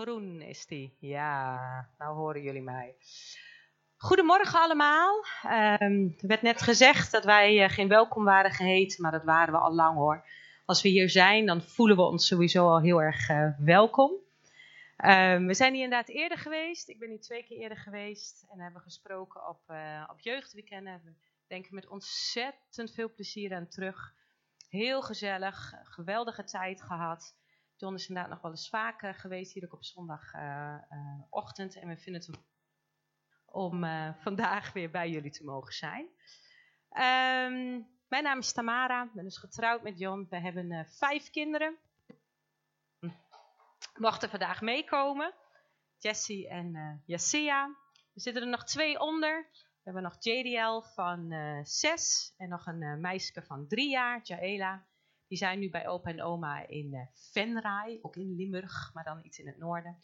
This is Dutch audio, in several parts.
Groen is die. Ja, nou horen jullie mij. Goedemorgen allemaal. Ehm, er werd net gezegd dat wij eh, geen welkom waren geheten, maar dat waren we al lang hoor. Als we hier zijn, dan voelen we ons sowieso al heel erg eh, welkom. Ehm, we zijn hier inderdaad eerder geweest. Ik ben hier twee keer eerder geweest en hebben gesproken op, uh, op jeugdweekenden. We denken met ontzettend veel plezier aan terug. Heel gezellig, geweldige tijd gehad. John is inderdaad nog wel eens vaker geweest, hier ook op zondagochtend. en we vinden het om uh, vandaag weer bij jullie te mogen zijn. Um, mijn naam is Tamara, ik ben dus getrouwd met John. We hebben vijf kinderen. Mochten vandaag meekomen. Jessie en uh. Er zitten er nog twee onder. We hebben nog JDL van zes en nog een meisje van drie jaar, Jaela. Die zijn nu bij opa en oma in uh, Venray, ook in Limburg, maar dan iets in het noorden.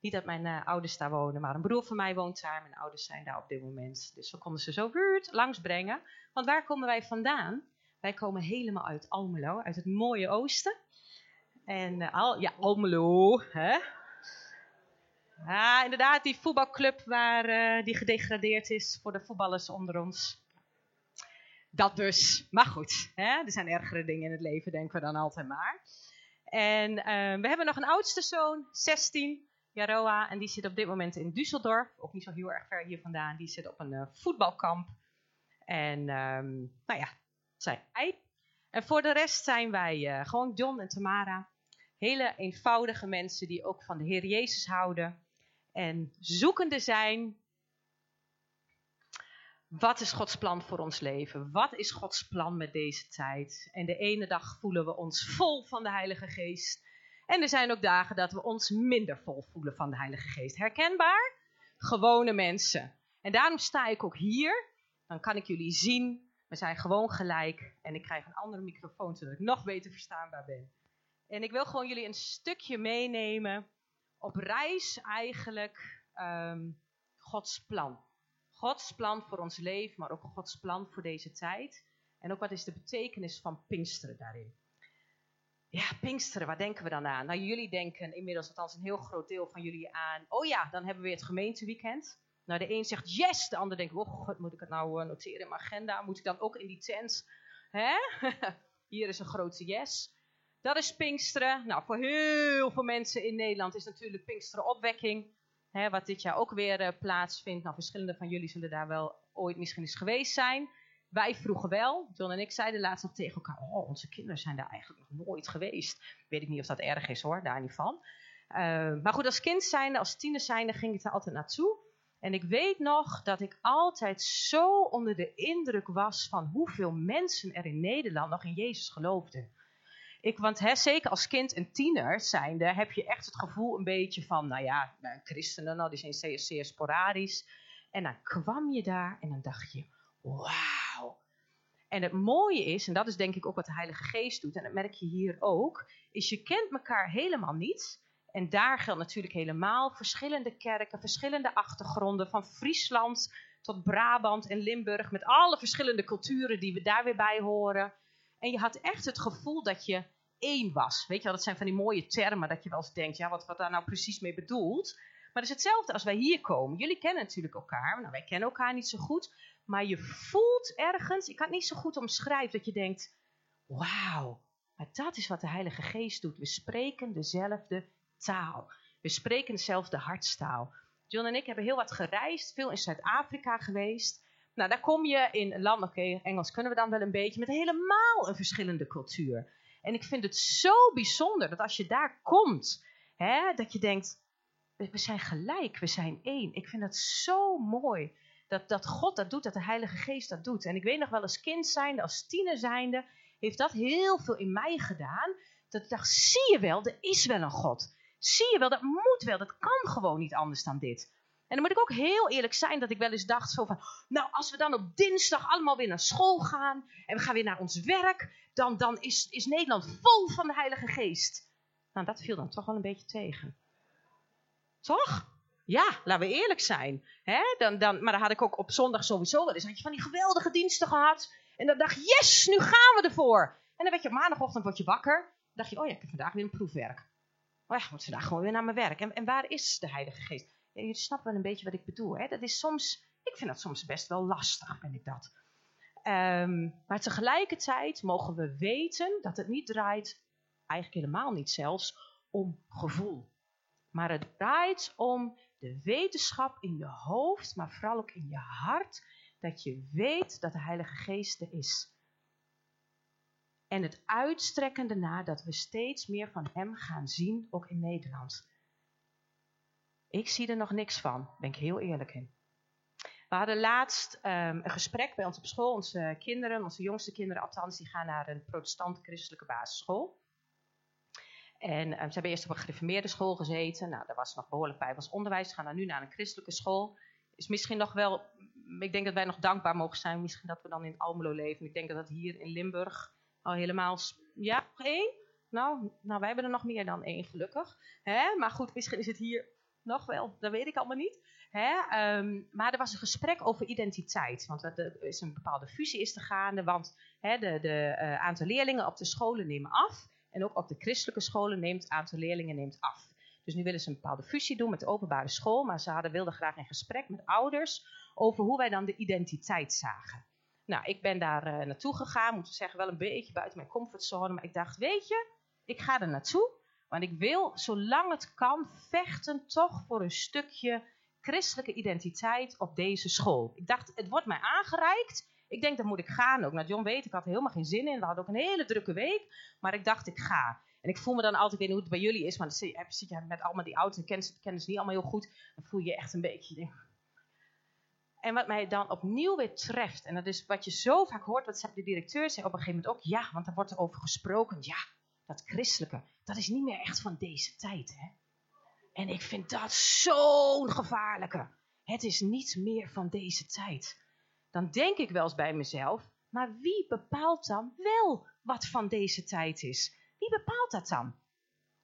Niet dat mijn uh, ouders daar wonen, maar een broer van mij woont daar. Mijn ouders zijn daar op dit moment. Dus we konden ze zo langs brengen. Want waar komen wij vandaan? Wij komen helemaal uit Almelo, uit het mooie oosten. En uh, al, ja, Almelo, hè? Ja, inderdaad, die voetbalclub waar die gedegradeerd is voor de voetballers onder ons. Dat dus. Maar goed, hè? er zijn ergere dingen in het leven, denken we dan altijd maar. En uh, we hebben nog een oudste zoon, 16, Jaroa. En die zit op dit moment in Düsseldorf. Ook niet zo heel erg ver hier vandaan. Die zit op een uh, voetbalkamp. En um, nou ja, hij. En voor de rest zijn wij uh, gewoon John en Tamara. Hele eenvoudige mensen die ook van de Heer Jezus houden. En zoekende zijn wat is Gods plan voor ons leven? Wat is Gods plan met deze tijd? En de ene dag voelen we ons vol van de Heilige Geest. En er zijn ook dagen dat we ons minder vol voelen van de Heilige Geest. Herkenbaar? Gewone mensen. En daarom sta ik ook hier. Dan kan ik jullie zien. We zijn gewoon gelijk. En ik krijg een andere microfoon zodat ik nog beter verstaanbaar ben. En ik wil gewoon jullie een stukje meenemen op reis eigenlijk um, Gods plan. Gods plan voor ons leven, maar ook Gods plan voor deze tijd. En ook wat is de betekenis van Pinksteren daarin? Ja, Pinksteren, waar denken we dan aan? Nou, jullie denken inmiddels, althans een heel groot deel van jullie aan. Oh ja, dan hebben we weer het gemeenteweekend. Nou, de een zegt yes, de ander denkt, oh god, moet ik het nou noteren in mijn agenda? Moet ik dan ook in die tent? Hè? Hier is een grote yes. Dat is Pinksteren. Nou, voor heel veel mensen in Nederland is natuurlijk Pinksteren opwekking. Hè, wat dit jaar ook weer uh, plaatsvindt. Nou, verschillende van jullie zullen daar wel ooit misschien eens geweest zijn. Wij vroegen wel. John en ik zeiden laatst nog tegen elkaar: Oh, onze kinderen zijn daar eigenlijk nog nooit geweest. Weet ik niet of dat erg is hoor, daar niet van. Uh, maar goed, als kind zijnde, als tiener zijnde, ging ik er altijd naartoe. En ik weet nog dat ik altijd zo onder de indruk was van hoeveel mensen er in Nederland nog in Jezus geloofden. Ik, want hè, zeker als kind en tiener zijnde heb je echt het gevoel een beetje van, nou ja, christenen, nou, die zijn zeer, zeer sporadisch. En dan kwam je daar en dan dacht je, wauw. En het mooie is, en dat is denk ik ook wat de Heilige Geest doet, en dat merk je hier ook, is je kent elkaar helemaal niet. En daar geldt natuurlijk helemaal verschillende kerken, verschillende achtergronden, van Friesland tot Brabant en Limburg, met alle verschillende culturen die we daar weer bij horen. En je had echt het gevoel dat je één was. Weet je wel, dat zijn van die mooie termen dat je wel eens denkt, ja, wat, wat daar nou precies mee bedoelt. Maar het is hetzelfde als wij hier komen. Jullie kennen natuurlijk elkaar. Nou, wij kennen elkaar niet zo goed. Maar je voelt ergens, ik kan het niet zo goed omschrijven, dat je denkt, wauw, maar dat is wat de Heilige Geest doet. We spreken dezelfde taal. We spreken dezelfde hartstaal. John en ik hebben heel wat gereisd, veel in Zuid-Afrika geweest. Nou, daar kom je in een land, oké, Engels kunnen we dan wel een beetje, met helemaal een verschillende cultuur. En ik vind het zo bijzonder dat als je daar komt, hè, dat je denkt, we zijn gelijk, we zijn één. Ik vind dat zo mooi dat, dat God dat doet, dat de Heilige Geest dat doet. En ik weet nog wel als kind zijnde, als tiener zijnde, heeft dat heel veel in mij gedaan. Dat ik dacht, zie je wel, er is wel een God. Zie je wel, dat moet wel, dat kan gewoon niet anders dan dit. En dan moet ik ook heel eerlijk zijn dat ik wel eens dacht zo van, nou als we dan op dinsdag allemaal weer naar school gaan en we gaan weer naar ons werk, dan, dan is, is Nederland vol van de Heilige Geest. Nou, dat viel dan toch wel een beetje tegen. Toch? Ja, laten we eerlijk zijn. Hè? Dan, dan, maar dan had ik ook op zondag sowieso wel eens had je van die geweldige diensten gehad. En dan dacht je, yes, nu gaan we ervoor. En dan werd je op maandagochtend word je wakker. Dan dacht je, oh ja, ik heb vandaag weer een proefwerk. oh ja, moet vandaag gewoon weer naar mijn werk. En, en waar is de Heilige Geest? Je snapt wel een beetje wat ik bedoel. Hè? Dat is soms, ik vind dat soms best wel lastig, ben ik dat. Ehm, maar tegelijkertijd mogen we weten dat het niet draait, eigenlijk helemaal niet zelfs, om gevoel. Maar het draait om de wetenschap in je hoofd, maar vooral ook in je hart, dat je weet dat de Heilige Geest er is. En het uitstrekken daarna dat we steeds meer van Hem gaan zien, ook in Nederland. Ik zie er nog niks van, ben ik heel eerlijk in. We hadden laatst ehm, een gesprek bij ons op school. Onze kinderen, onze jongste kinderen althans, die gaan naar een protestant-christelijke basisschool. En ehm, ze hebben eerst op een gereformeerde school gezeten. Nou, daar was nog behoorlijk bij was onderwijs. Ze gaan dan nu naar een christelijke school. Is misschien nog wel, ik denk dat wij nog dankbaar mogen zijn. Misschien dat we dan in Almelo leven. Ik denk dat dat hier in Limburg al helemaal, ja, één? Nou, nou, wij hebben er nog meer dan één, gelukkig. Hè? Maar goed, misschien is het hier nog wel, dat weet ik allemaal niet. Hè? Um, maar er was een gesprek over identiteit. Want er is een bepaalde fusie is te gaande. Want hè, de, de uh, aantal leerlingen op de scholen nemen af. En ook op de christelijke scholen neemt het aantal leerlingen neemt af. Dus nu willen ze een bepaalde fusie doen met de openbare school. Maar ze hadden, wilden graag in gesprek met ouders over hoe wij dan de identiteit zagen. Nou, ik ben daar uh, naartoe gegaan. Moet zeggen, wel een beetje buiten mijn comfortzone. Maar ik dacht, weet je, ik ga er naartoe. Want ik wil, zolang het kan, vechten toch voor een stukje christelijke identiteit op deze school. Ik dacht, het wordt mij aangereikt. Ik denk, dan moet ik gaan ook. Nou, John weet, ik had helemaal geen zin in. We hadden ook een hele drukke week. Maar ik dacht, ik ga. En ik voel me dan altijd, ik weet niet hoe het bij jullie is, maar dan zit je met allemaal die ouders en kennen ze niet allemaal heel goed. Dan voel je je echt een beetje. En wat mij dan opnieuw weer treft, en dat is wat je zo vaak hoort, wat de directeur zei op een gegeven moment ook, ja, want er wordt er over gesproken, ja, dat christelijke, dat is niet meer echt van deze tijd. Hè? En ik vind dat zo'n gevaarlijke. Het is niet meer van deze tijd. Dan denk ik wel eens bij mezelf, maar wie bepaalt dan wel wat van deze tijd is? Wie bepaalt dat dan?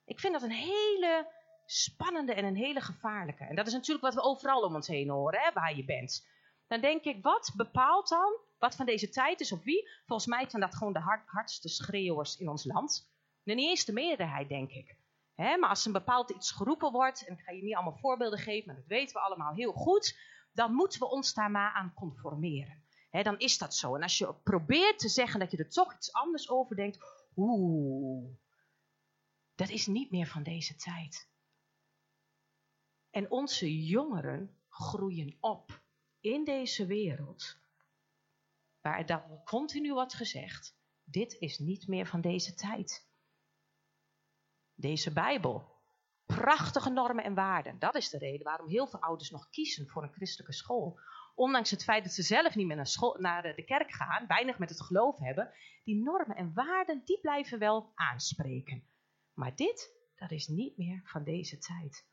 Ik vind dat een hele spannende en een hele gevaarlijke. En dat is natuurlijk wat we overal om ons heen horen, hè, waar je bent. Dan denk ik, wat bepaalt dan wat van deze tijd is of wie? Volgens mij zijn dat gewoon de hard, hardste schreeuwers in ons land. Niet eens de meerderheid, denk ik. maar als een bepaald iets geroepen wordt, en ik ga je niet allemaal voorbeelden geven, maar dat weten we allemaal heel goed, dan moeten we ons daar maar aan conformeren. dan is dat zo. En als je probeert te zeggen dat je er toch iets anders over denkt, oeh, dat is niet meer van deze tijd. En onze jongeren groeien op in deze wereld, waar dat continu wordt gezegd, dit is niet meer van deze tijd. Deze Bijbel, prachtige normen en waarden, dat is de reden waarom heel veel ouders nog kiezen voor een christelijke school. Ondanks het feit dat ze zelf niet meer naar, school, naar de kerk gaan, weinig met het geloof hebben, die normen en waarden, die blijven wel aanspreken. Maar dit, dat is niet meer van deze tijd.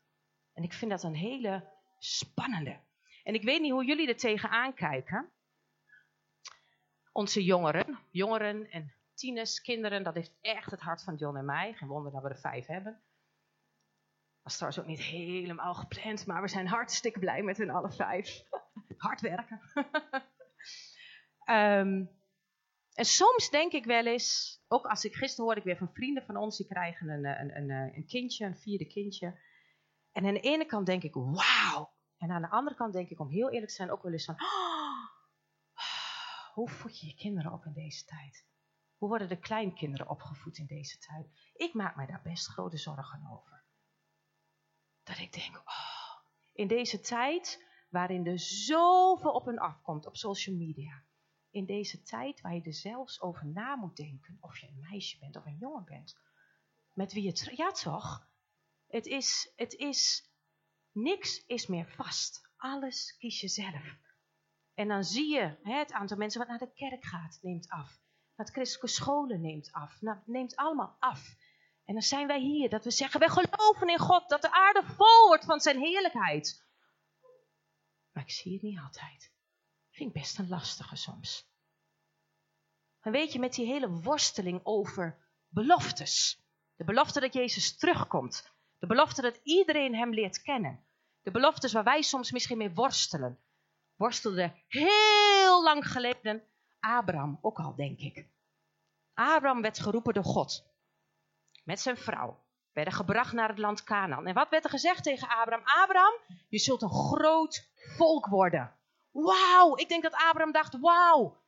En ik vind dat een hele spannende. En ik weet niet hoe jullie er tegenaan kijken. Onze jongeren, jongeren en tieners, kinderen, dat heeft echt het hart van John en mij. Geen wonder dat we er vijf hebben. Was trouwens ook niet helemaal gepland, maar we zijn hartstikke blij met hun alle vijf. Hard werken. um, en soms denk ik wel eens, ook als ik gisteren hoorde ik weer van vrienden van ons, die krijgen een, een, een, een kindje, een vierde kindje. En aan de ene kant denk ik, wauw. En aan de andere kant denk ik, om heel eerlijk te zijn, ook wel eens van, hoe voed je je kinderen op in deze tijd? Hoe worden de kleinkinderen opgevoed in deze tijd? Ik maak mij daar best grote zorgen over. Dat ik denk, oh, in deze tijd waarin er zoveel op en afkomt op social media. In deze tijd waar je er zelfs over na moet denken of je een meisje bent of een jongen bent. Met wie je, ja toch? Het is, het is, niks is meer vast. Alles kies je zelf. En dan zie je hè, het aantal mensen wat naar de kerk gaat, neemt af. Naar christelijke scholen neemt af. Nou, neemt allemaal af. En dan zijn wij hier, dat we zeggen, wij geloven in God, dat de aarde vol wordt van zijn heerlijkheid. Maar ik zie het niet altijd. Vind ik best een lastige soms. En weet je, met die hele worsteling over beloftes. De belofte dat Jezus terugkomt. De belofte dat iedereen hem leert kennen. De beloftes waar wij soms misschien mee worstelen. Worstelde heel lang geleden Abraham ook al, denk ik. Abraham werd geroepen door God. Met zijn vrouw. werden gebracht naar het land Canaan. En wat werd er gezegd tegen Abraham? Abraham, je zult een groot volk worden. Wauw, ik denk dat Abraham dacht, wauw.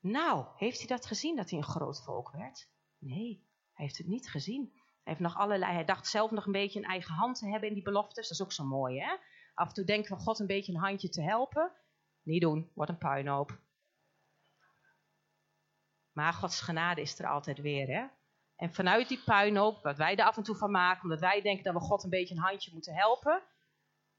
Nou, heeft hij dat gezien dat hij een groot volk werd? Nee, hij heeft het niet gezien. Hij, heeft nog allerlei, hij dacht zelf nog een beetje een eigen hand te hebben in die beloftes. Dat is ook zo mooi, hè? Af en toe denken we God een beetje een handje te helpen. Niet doen, wat een puinhoop. Maar Gods genade is er altijd weer, hè? En vanuit die puinhoop, wat wij er af en toe van maken, omdat wij denken dat we God een beetje een handje moeten helpen,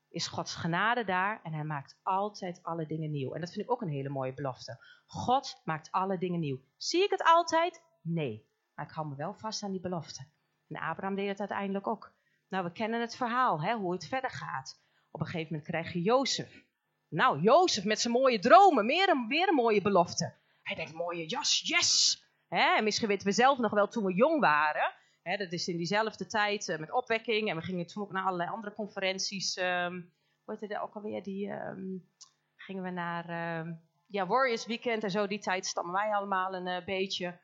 is Gods genade daar en hij maakt altijd alle dingen nieuw. En dat vind ik ook een hele mooie belofte. God maakt alle dingen nieuw. Zie ik het altijd? Nee. Maar ik hou me wel vast aan die belofte. En Abraham deed het uiteindelijk ook. Nou, we kennen het verhaal, hè, hoe het verder gaat. Op een gegeven moment krijg je Jozef. Nou, Jozef met zijn mooie dromen, meer een, weer een mooie belofte. Hij denkt, mooie jas, yes! En misschien weten we zelf nog wel toen we jong waren. Dat is in diezelfde tijd uh, met opwekking. En we gingen toen ook naar allerlei andere conferenties. Um, hoe heette dat ook alweer? Die um, gingen we naar um, ja, Warriors Weekend en zo. Die tijd stammen wij allemaal een uh, beetje.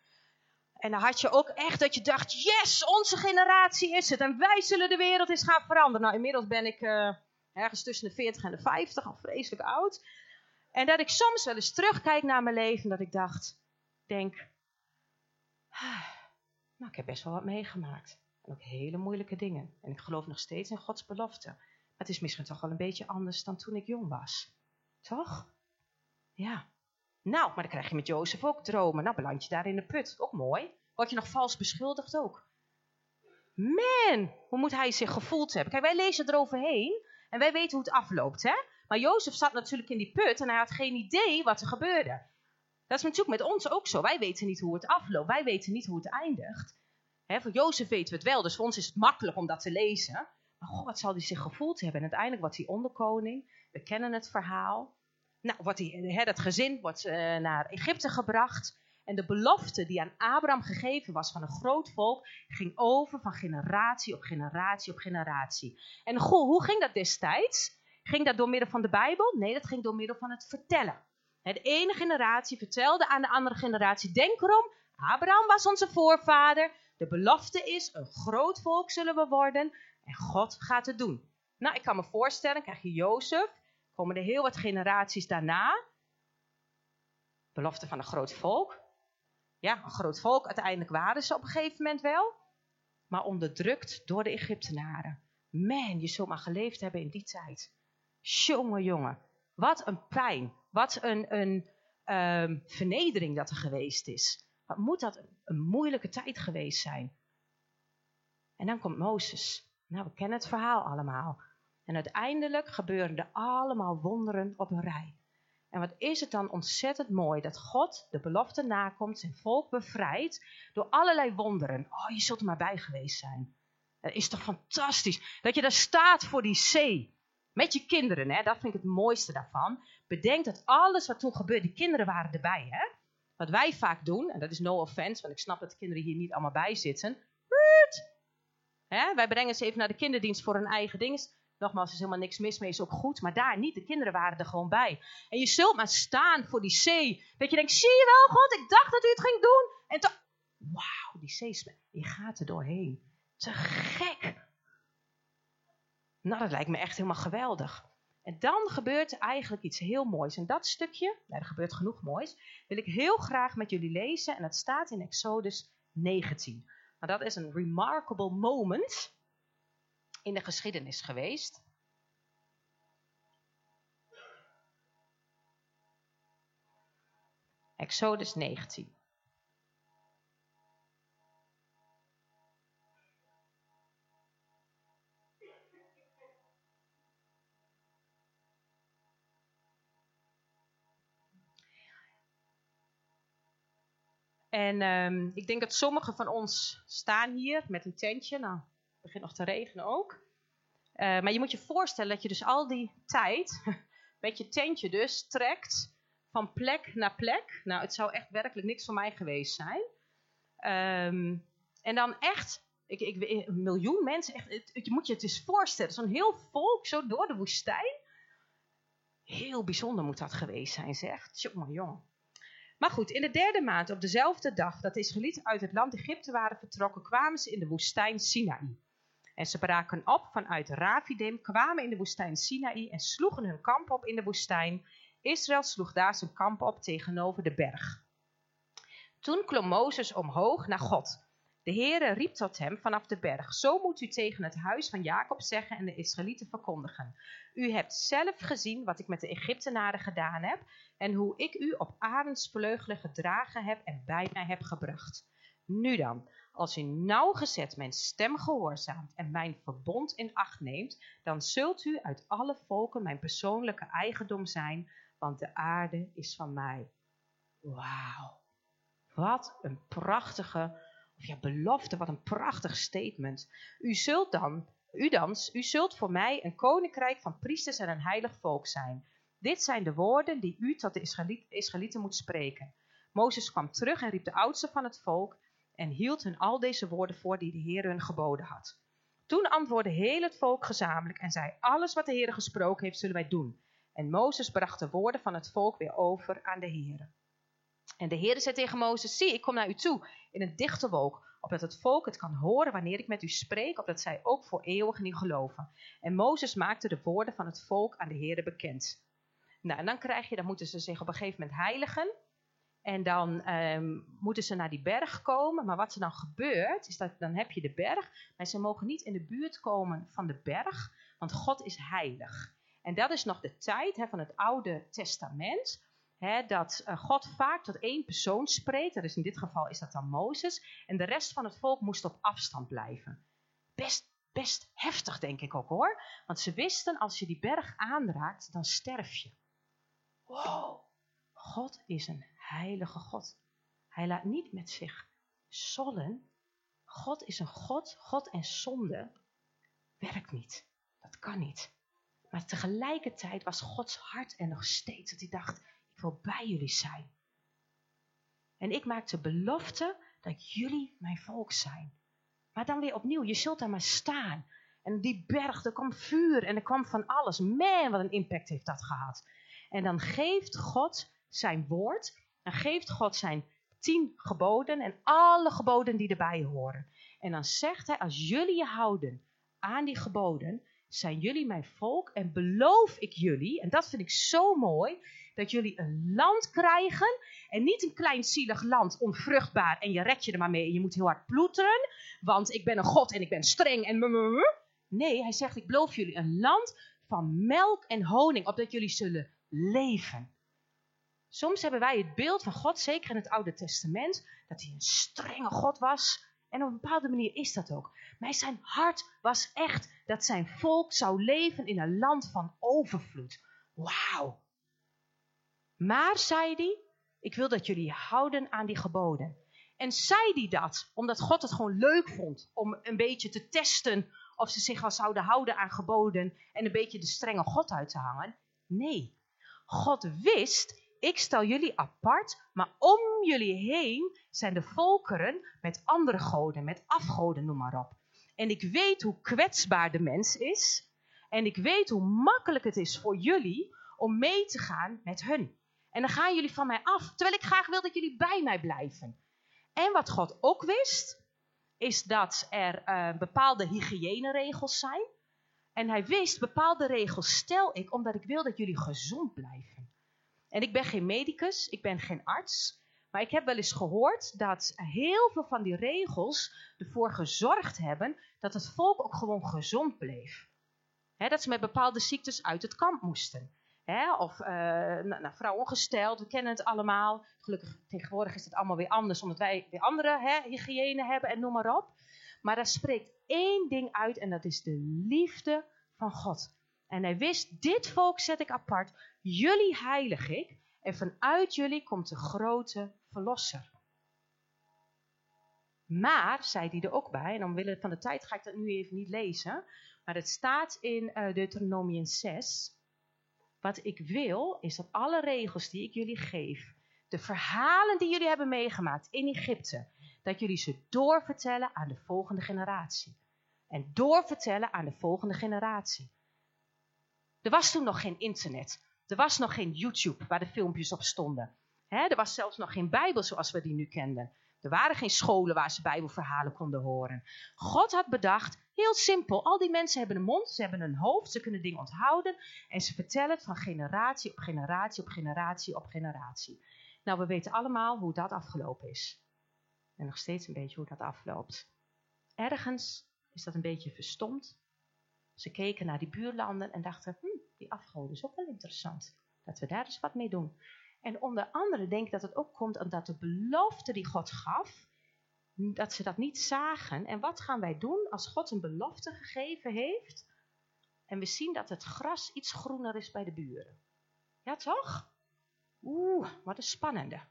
En dan had je ook echt dat je dacht, yes, onze generatie is het. En wij zullen de wereld eens gaan veranderen. Nou, inmiddels ben ik uh, ergens tussen de 40 en de 50, al vreselijk oud. En dat ik soms wel eens terugkijk naar mijn leven. Dat ik dacht, denk, nou, ik heb best wel wat meegemaakt. En ook hele moeilijke dingen. En ik geloof nog steeds in Gods belofte. Maar het is misschien toch wel een beetje anders dan toen ik jong was. Toch? Ja. Nou, maar dan krijg je met Jozef ook dromen. Nou, beland je daar in de put. Ook mooi. Word je nog vals beschuldigd ook. Man, hoe moet hij zich gevoeld hebben? Kijk, wij lezen eroverheen en wij weten hoe het afloopt, hè? Maar Jozef zat natuurlijk in die put en hij had geen idee wat er gebeurde. Dat is natuurlijk met ons ook zo. Wij weten niet hoe het afloopt. Wij weten niet hoe het eindigt. He, voor Jozef weten we het wel, dus voor ons is het makkelijk om dat te lezen. Maar god, wat zal hij zich gevoeld hebben? En uiteindelijk wordt hij onderkoning. We kennen het verhaal. Nou, wordt hij, he, dat gezin wordt uh, naar Egypte gebracht. En de belofte die aan Abraham gegeven was van een groot volk, ging over van generatie op generatie op generatie. En goh, hoe ging dat destijds? Ging dat door middel van de Bijbel? Nee, dat ging door middel van het vertellen. De ene generatie vertelde aan de andere generatie: Denk erom, Abraham was onze voorvader. De belofte is: een groot volk zullen we worden. En God gaat het doen. Nou, ik kan me voorstellen, krijg je Jozef. Komen er heel wat generaties daarna. Belofte van een groot volk. Ja, een groot volk. Uiteindelijk waren ze op een gegeven moment wel. Maar onderdrukt door de Egyptenaren. Man, je zult maar geleefd hebben in die tijd. Jongen, jongen. Wat een pijn. Wat een, een um, vernedering dat er geweest is. Wat moet dat een, een moeilijke tijd geweest zijn. En dan komt Mozes. Nou, we kennen het verhaal allemaal. En uiteindelijk gebeuren er allemaal wonderen op een rij. En wat is het dan ontzettend mooi dat God de belofte nakomt, zijn volk bevrijdt door allerlei wonderen. Oh, je zult er maar bij geweest zijn. Dat is toch fantastisch dat je daar staat voor die zee. Met je kinderen, hè? dat vind ik het mooiste daarvan. Bedenk dat alles wat toen gebeurde, die kinderen waren erbij. Hè? Wat wij vaak doen, en dat is no offense, want ik snap dat de kinderen hier niet allemaal bij zitten. Hè? Wij brengen ze even naar de kinderdienst voor hun eigen ding. Nogmaals, er is helemaal niks mis mee, is ook goed. Maar daar niet, de kinderen waren er gewoon bij. En je zult maar staan voor die zee. Dat je denkt, zie je wel God, ik dacht dat u het ging doen. En toch, wauw, die zee, je gaat er doorheen. Te gek. Nou, dat lijkt me echt helemaal geweldig. En dan gebeurt eigenlijk iets heel moois. En dat stukje, nou, er gebeurt genoeg moois, wil ik heel graag met jullie lezen. En dat staat in Exodus 19. Nou, dat is een remarkable moment in de geschiedenis geweest. Exodus 19. En um, ik denk dat sommigen van ons staan hier met een tentje. Nou, begint nog te regenen ook. Uh, maar je moet je voorstellen dat je dus al die tijd met je tentje dus trekt van plek naar plek. Nou, het zou echt werkelijk niks voor mij geweest zijn. Um, en dan echt, ik, ik, een miljoen mensen, echt, je moet je het eens voorstellen. Zo'n heel volk zo door de woestijn. Heel bijzonder moet dat geweest zijn, zegt. Jongen, jongen. Maar goed, in de derde maand, op dezelfde dag dat de Israëlieten uit het land Egypte waren vertrokken, kwamen ze in de woestijn Sinaï. En ze braken op vanuit Rafidim, kwamen in de woestijn Sinaï en sloegen hun kamp op in de woestijn. Israël sloeg daar zijn kamp op tegenover de berg. Toen klom Mozes omhoog naar God. De Heere riep tot hem vanaf de berg: Zo moet u tegen het huis van Jacob zeggen en de Israëlieten verkondigen. U hebt zelf gezien wat ik met de Egyptenaren gedaan heb en hoe ik u op arendsvleugelen gedragen heb en bij mij heb gebracht. Nu dan, als u nauwgezet mijn stem gehoorzaamt en mijn verbond in acht neemt, dan zult u uit alle volken mijn persoonlijke eigendom zijn, want de aarde is van mij. Wauw, wat een prachtige of ja, belofte, wat een prachtig statement. U zult dan, u dan, u zult voor mij een koninkrijk van priesters en een heilig volk zijn. Dit zijn de woorden die u tot de Israëlieten moet spreken. Mozes kwam terug en riep de oudsten van het volk en hield hun al deze woorden voor die de Heer hun geboden had. Toen antwoordde heel het volk gezamenlijk en zei: Alles wat de Heer gesproken heeft, zullen wij doen. En Mozes bracht de woorden van het volk weer over aan de Heer. En de Heer zei tegen Mozes: Zie, ik kom naar u toe in een dichte wolk, opdat het volk het kan horen wanneer ik met u spreek, opdat zij ook voor eeuwig in geloven. En Mozes maakte de woorden van het volk aan de Heer bekend. Nou, en dan krijg je, dan moeten ze zich op een gegeven moment heiligen. En dan ehm, moeten ze naar die berg komen. Maar wat er dan gebeurt, is dat dan heb je de berg. Maar ze mogen niet in de buurt komen van de berg, want God is heilig. En dat is nog de tijd van het Oude Testament. Dat eh, God vaak tot één persoon spreekt. Dat is in dit geval is dat dan Mozes. En de rest van het volk moest op afstand blijven. Best, best heftig, denk ik ook hoor. Want ze wisten, als je die berg aanraakt, dan sterf je. Wow, God is een heilige God. Hij laat niet met zich sollen. God is een God. God en zonde werkt niet. Dat kan niet. Maar tegelijkertijd was Gods hart er nog steeds dat hij dacht, ik wil bij jullie zijn. En ik maak de belofte dat jullie mijn volk zijn. Maar dan weer opnieuw, je zult daar maar staan. En die berg, er kwam vuur en er kwam van alles. Man, wat een impact heeft dat gehad. En dan geeft God zijn woord. Dan geeft God zijn tien geboden en alle geboden die erbij horen. En dan zegt hij, als jullie je houden aan die geboden, zijn jullie mijn volk en beloof ik jullie, en dat vind ik zo mooi, dat jullie een land krijgen en niet een klein zielig land, onvruchtbaar en je red je er maar mee en je moet heel hard ploeteren, want ik ben een god en ik ben streng en Nee, hij zegt ik beloof jullie een land van melk en honing, opdat jullie zullen leven. Soms hebben wij het beeld van God, zeker in het Oude Testament, dat hij een strenge God was. En op een bepaalde manier is dat ook. Maar zijn hart was echt dat zijn volk zou leven in een land van overvloed. Wauw. Maar, zei hij, ik wil dat jullie houden aan die geboden. En zei hij dat omdat God het gewoon leuk vond om een beetje te testen of ze zich wel zouden houden aan geboden en een beetje de strenge God uit te hangen? Nee. God wist, ik stel jullie apart, maar om jullie heen zijn de volkeren met andere goden, met afgoden, noem maar op. En ik weet hoe kwetsbaar de mens is. En ik weet hoe makkelijk het is voor jullie om mee te gaan met hun. En dan gaan jullie van mij af, terwijl ik graag wil dat jullie bij mij blijven. En wat God ook wist, is dat er uh, bepaalde hygiëneregels zijn. En hij wist, bepaalde regels stel ik omdat ik wil dat jullie gezond blijven. En ik ben geen medicus, ik ben geen arts. Maar ik heb wel eens gehoord dat heel veel van die regels ervoor gezorgd hebben dat het volk ook gewoon gezond bleef. dat ze met bepaalde ziektes uit het kamp moesten. of uh, nou, vrouwen ongesteld, we kennen het allemaal. Gelukkig tegenwoordig is het allemaal weer anders, omdat wij weer andere hygiëne hebben en noem maar op. Maar daar spreekt één ding uit en dat is de liefde van God. En hij wist, dit volk zet ik apart, jullie heilig ik. En vanuit jullie komt de grote verlosser. Maar, zei hij er ook bij, en omwille van de tijd ga ik dat nu even niet lezen, maar het staat in uh, Deuteronomium 6. Wat ik wil, is dat alle regels die ik jullie geef, de verhalen die jullie hebben meegemaakt in Egypte, dat jullie ze doorvertellen aan de volgende generatie. En doorvertellen aan de volgende generatie. Er was toen nog geen internet. Er was nog geen YouTube waar de filmpjes op stonden. er was zelfs nog geen Bijbel zoals we die nu kenden. Er waren geen scholen waar ze Bijbelverhalen konden horen. God had bedacht, heel simpel, al die mensen hebben een mond, ze hebben een hoofd, ze kunnen dingen onthouden en ze vertellen het van generatie op generatie op generatie op generatie. Nou, we weten allemaal hoe dat afgelopen is. En nog steeds een beetje hoe dat afloopt. Ergens is dat een beetje verstomd. Ze keken naar die buurlanden en dachten, hm, die afgoden is ook wel interessant. Dat we daar eens wat mee doen. En onder andere denk ik dat het ook komt omdat de belofte die God gaf, dat ze dat niet zagen. En wat gaan wij doen als God een belofte gegeven heeft en we zien dat het gras iets groener is bij de buren? Ja, toch? Oeh, wat een spannende.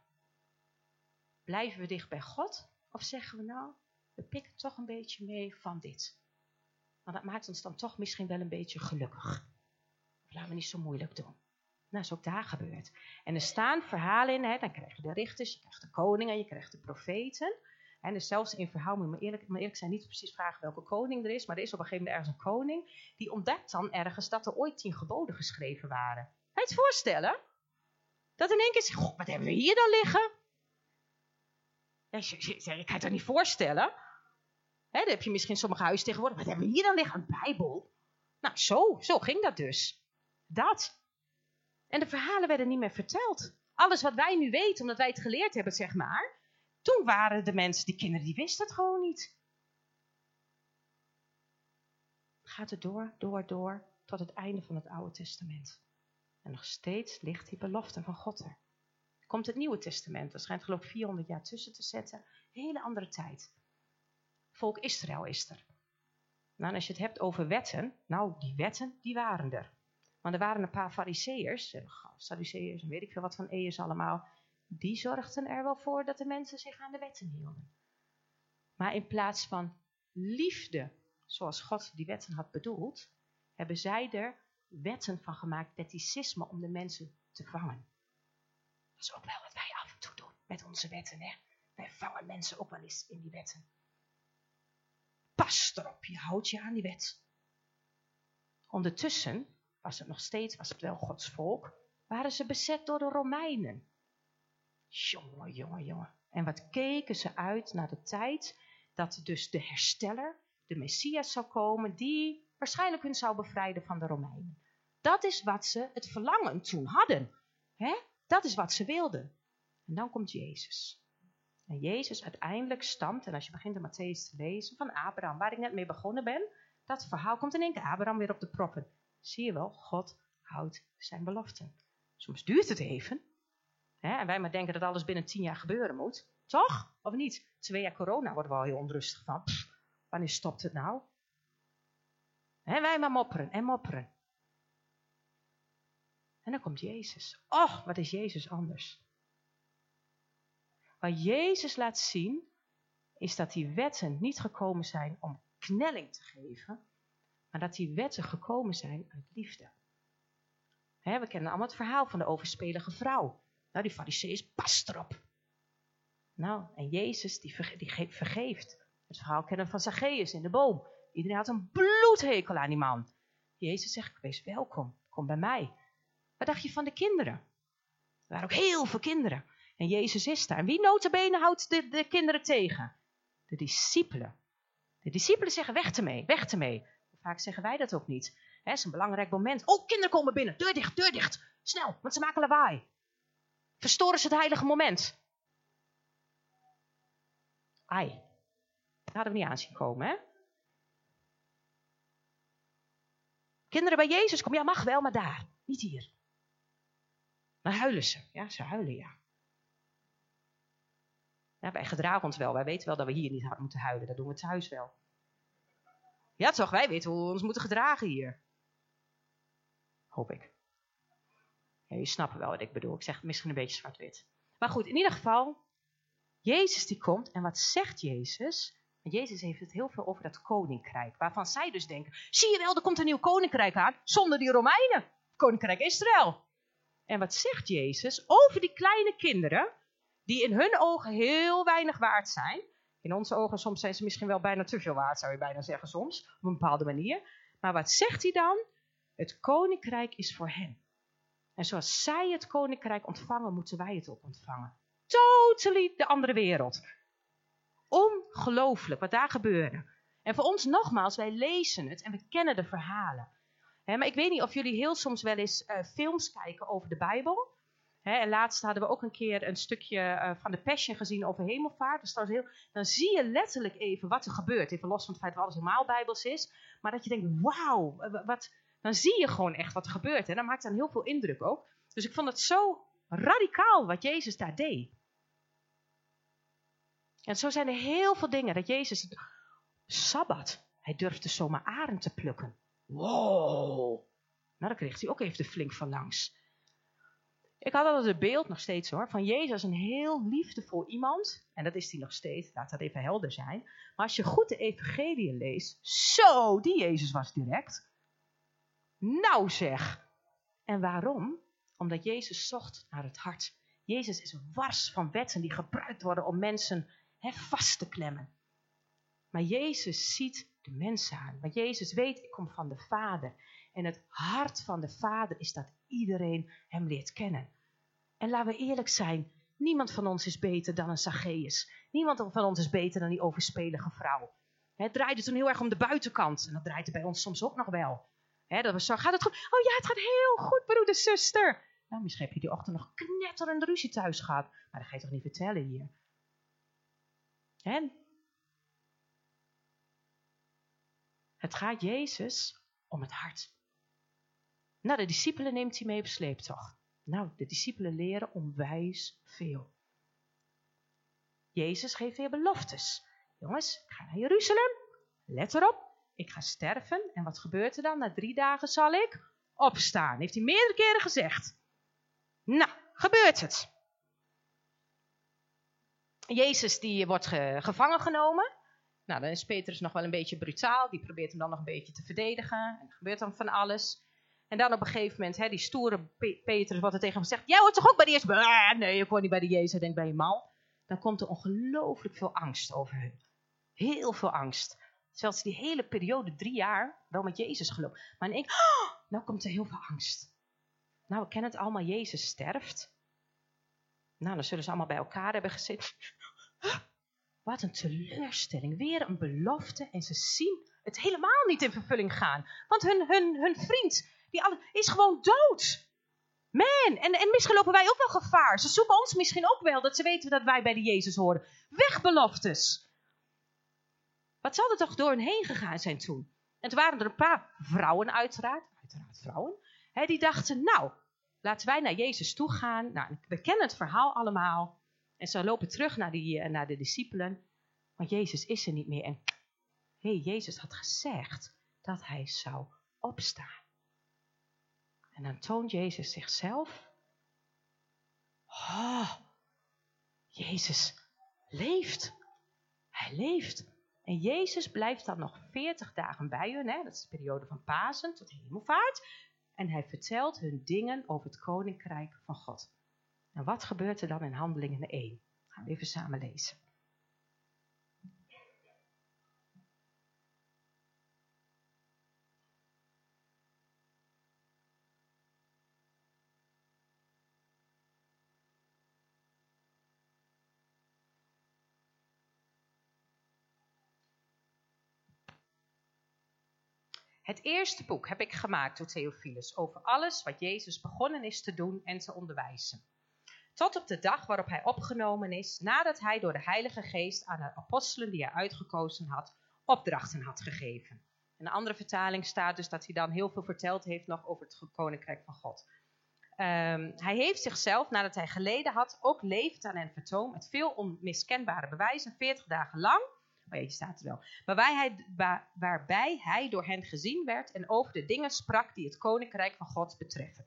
Blijven we dicht bij God of zeggen we nou, we pikken toch een beetje mee van dit? Maar dat maakt ons dan toch misschien wel een beetje gelukkig. Laten we niet zo moeilijk doen. Nou, is ook daar gebeurd. En er staan verhalen in, hè, dan krijg je de richters, je krijgt de koningen, je krijgt de profeten. En dus zelfs in verhaal, moet je me eerlijk, maar eerlijk zijn, niet precies vragen welke koning er is, maar er is op een gegeven moment ergens een koning, die ontdekt dan ergens dat er ooit tien geboden geschreven waren. Kan je het voorstellen? Dat in één keer zegt, god, wat hebben we hier dan liggen? Ja, je kan het niet voorstellen. Dan heb je misschien sommige huizen tegenwoordig, wat hebben we hier dan liggen? Een bijbel? Nou, zo, zo ging dat dus. Dat. En de verhalen werden niet meer verteld. Alles wat wij nu weten, omdat wij het geleerd hebben, zeg maar. Toen waren de mensen, die kinderen, die wisten het gewoon niet. Gaat het door, door, door, tot het einde van het Oude Testament. En nog steeds ligt die belofte van God er. Komt het Nieuwe Testament, dat schijnt geloof ik 400 jaar tussen te zetten. Hele andere tijd. Volk Israël is er. Nou, als je het hebt over wetten, nou, die wetten, die waren er. Maar er waren een paar fariseërs, eh, Sadduceërs en weet ik veel wat van eërs allemaal, die zorgden er wel voor dat de mensen zich aan de wetten hielden. Maar in plaats van liefde, zoals God die wetten had bedoeld, hebben zij er wetten van gemaakt, wetticisme, om de mensen te vangen. Dat is ook wel wat wij af en toe doen met onze wetten. Hè? Wij vangen mensen ook wel eens in die wetten. Pas erop, je houdt je aan die wet. Ondertussen was het nog steeds, was het wel Gods volk, waren ze bezet door de Romeinen. Jongen, jongen, jongen. En wat keken ze uit naar de tijd dat dus de hersteller, de Messias zou komen, die waarschijnlijk hun zou bevrijden van de Romeinen. Dat is wat ze het verlangen toen hadden. Hè? Dat is wat ze wilden. En dan komt Jezus. En Jezus uiteindelijk stamt, en als je begint in Matthäus te lezen, van Abraham, waar ik net mee begonnen ben, dat verhaal komt in één keer Abraham weer op de proppen. Zie je wel, God houdt zijn beloften. Soms duurt het even. Hè, en wij maar denken dat alles binnen tien jaar gebeuren moet. Toch? Of niet? Twee jaar corona worden we al heel onrustig van. wanneer stopt het nou? Hè, wij maar mopperen en mopperen. En dan komt Jezus. Och, wat is Jezus anders? Wat Jezus laat zien, is dat die wetten niet gekomen zijn om knelling te geven, maar dat die wetten gekomen zijn uit liefde. we kennen allemaal het verhaal van de overspelige vrouw. Nou, die fariseeërs, pas erop. Nou, en Jezus, die, vergeeft. Het verhaal kennen van Zacchaeus in de boom. Iedereen had een bloedhekel aan die man. Jezus zegt, wees welkom, kom bij mij. Wat dacht je van de kinderen? Er waren ook heel veel kinderen. En Jezus is daar. En wie notabene houdt de, de kinderen tegen? De discipelen. De discipelen zeggen, weg ermee, weg ermee. Vaak zeggen wij dat ook niet. Het is een belangrijk moment. Oh, kinderen komen binnen. Deur dicht, deur dicht. Snel, want ze maken lawaai. Verstoren ze het heilige moment. Ai. Dat hadden we niet aanzien komen, hè? Kinderen bij Jezus komen. Ja, mag wel, maar daar. Niet hier. Dan huilen ze. Ja, ze huilen, ja. ja wij gedragen ons wel. Wij weten wel dat we hier niet hard moeten huilen. Dat doen we thuis wel. Ja, toch? Wij weten hoe we ons moeten gedragen hier. Hoop ik. Ja, je snapt wel wat ik bedoel. Ik zeg misschien een beetje zwart-wit. Maar goed, in ieder geval, Jezus die komt. En wat zegt Jezus? Jezus heeft het heel veel over dat koninkrijk. Waarvan zij dus denken, zie je wel, er komt een nieuw koninkrijk aan. Zonder die Romeinen. Koninkrijk Israël. En wat zegt Jezus over die kleine kinderen, die in hun ogen heel weinig waard zijn. In onze ogen soms zijn ze misschien wel bijna te veel waard, zou je bijna zeggen soms, op een bepaalde manier. Maar wat zegt hij dan? Het koninkrijk is voor hen. En zoals zij het koninkrijk ontvangen, moeten wij het ook ontvangen. Totally de andere wereld. Ongelooflijk wat daar gebeurde. En voor ons nogmaals, wij lezen het en we kennen de verhalen. maar ik weet niet of jullie heel soms wel eens uh, films kijken over de Bijbel. En laatst hadden we ook een keer een stukje uh, van de Passion gezien over hemelvaart. Dat heel, dan zie je letterlijk even wat er gebeurt. Even los van het feit dat alles helemaal Bijbels is. Maar dat je denkt, wauw, wat, dan zie je gewoon echt wat er gebeurt. En dat maakt dan heel veel indruk ook. Dus ik vond het zo radicaal wat Jezus daar deed. En zo zijn er heel veel dingen dat Jezus Sabbat. Hij durfde zomaar arend te plukken. Wow. Nou, dan kreeg hij ook even de flink van langs. Ik had altijd het beeld, nog steeds hoor, van Jezus een heel liefdevol iemand. En dat is hij nog steeds, laat dat even helder zijn. Maar als je goed de evangelie leest, zo, die Jezus was direct. Nou zeg. En waarom? Omdat Jezus zocht naar het hart. Jezus is wars van wetten die gebruikt worden om mensen vast te klemmen. Maar Jezus ziet de mensen aan. Want Jezus weet, ik kom van de Vader. En het hart van de Vader is dat iedereen hem leert kennen. En laten we eerlijk zijn, niemand van ons is beter dan een Zacchaeus. Niemand van ons is beter dan die overspelige vrouw. Het draaide toen heel erg om de buitenkant. En dat draait er bij ons soms ook nog wel. Dat we zo, gaat het goed? Oh ja, het gaat heel goed, broeder, zuster. Nou, misschien heb je die ochtend nog knetterende ruzie thuis gehad. Maar dat ga je toch niet vertellen hier? En Het gaat Jezus om het hart. Nou, de discipelen neemt hij mee op sleeptocht. Nou, de discipelen leren onwijs veel. Jezus geeft weer beloftes. Jongens, ik ga naar Jeruzalem. Let erop, ik ga sterven. En wat gebeurt er dan? Na drie dagen zal ik opstaan. Heeft hij meerdere keren gezegd. Nou, gebeurt het. Jezus die wordt gevangen genomen. Nou, dan is Petrus nog wel een beetje brutaal. Die probeert hem dan nog een beetje te verdedigen. En er gebeurt dan van alles. En dan op een gegeven moment, hè, die stoere Petrus wordt er tegen hem gezegd. Jij hoort toch ook bij de? Ah, nee, ik hoor niet bij de Jezus. Denk bij je mal. Dan komt er ongelooflijk veel angst over hun. Heel veel angst. Zelfs die hele periode, drie jaar, wel met Jezus gelopen. Maar in één oh, nou komt er heel veel angst. Nou, we kennen het allemaal, Jezus sterft. Nou, dan zullen ze allemaal bij elkaar hebben gezeten. Wat een teleurstelling. Weer een belofte en ze zien het helemaal niet in vervulling gaan. Want hun, hun, hun vriend die is gewoon dood. Man, en, en misschien lopen wij ook wel gevaar. Ze zoeken ons misschien ook wel, dat ze weten dat wij bij de Jezus horen. Weg beloftes. Wat zal er toch door hen heen gegaan zijn toen? En toen waren er een paar vrouwen uiteraard, uiteraard vrouwen, hè, die dachten, nou, laten wij naar Jezus toe gaan. Nou, we kennen het verhaal allemaal. En ze lopen terug naar, die, eh, naar de discipelen. Want Jezus is er niet meer. En hé, hey, Jezus had gezegd dat hij zou opstaan. En dan toont Jezus zichzelf. Oh, Jezus leeft. Hij leeft. En Jezus blijft dan nog 40 dagen bij hun. Hè? Dat is de periode van Pasen tot hemelvaart. En hij vertelt hun dingen over het koninkrijk van God. En wat gebeurt er dan in Handelingen 1? Gaan we even samen lezen. Het eerste boek heb ik gemaakt door Theophilus over alles wat Jezus begonnen is te doen en te onderwijzen tot op de dag waarop hij opgenomen is, nadat hij door de Heilige Geest aan de apostelen die hij uitgekozen had, opdrachten had gegeven. Een andere vertaling staat dus dat hij dan heel veel verteld heeft nog over het koninkrijk van God. Um, hij heeft zichzelf, nadat hij geleden had, ook leefd aan hen vertoond met veel onmiskenbare bewijzen, 40 dagen lang. Staat wel. Waarbij hij, waarbij hij door hen gezien werd en over de dingen sprak die het koninkrijk van God betreffen.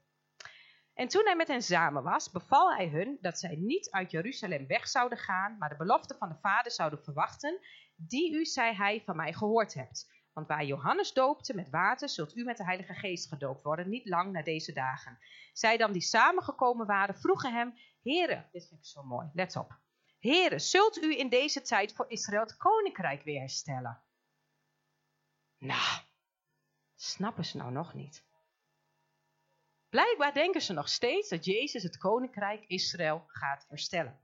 En toen hij met hen samen was, beval hij hun dat zij niet uit Jeruzalem weg zouden gaan, maar de belofte van de Vader zouden verwachten, die u, zei hij, van mij gehoord hebt. Want waar Johannes doopte met water, zult u met de Heilige Geest gedoopt worden, niet lang na deze dagen. Zij dan die samengekomen waren, vroegen hem, heren, dit vind ik zo mooi, let op. Heren, zult u in deze tijd voor Israël het koninkrijk weer herstellen? Nou, snappen ze nou nog niet Blijkbaar denken ze nog steeds dat Jezus het koninkrijk Israël gaat herstellen.